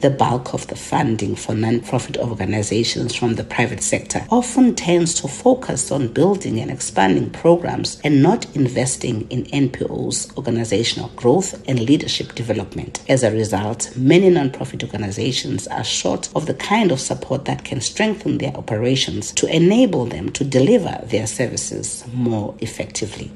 The bulk of the funding for non-profit organizations from the private sector often tends to focus on building and expanding programs and not investing in NPO's organizational growth and leadership development. As a result, many non-profit organizations are short of the kind of support that can strengthen their operations to enable them to deliver their services more effectively.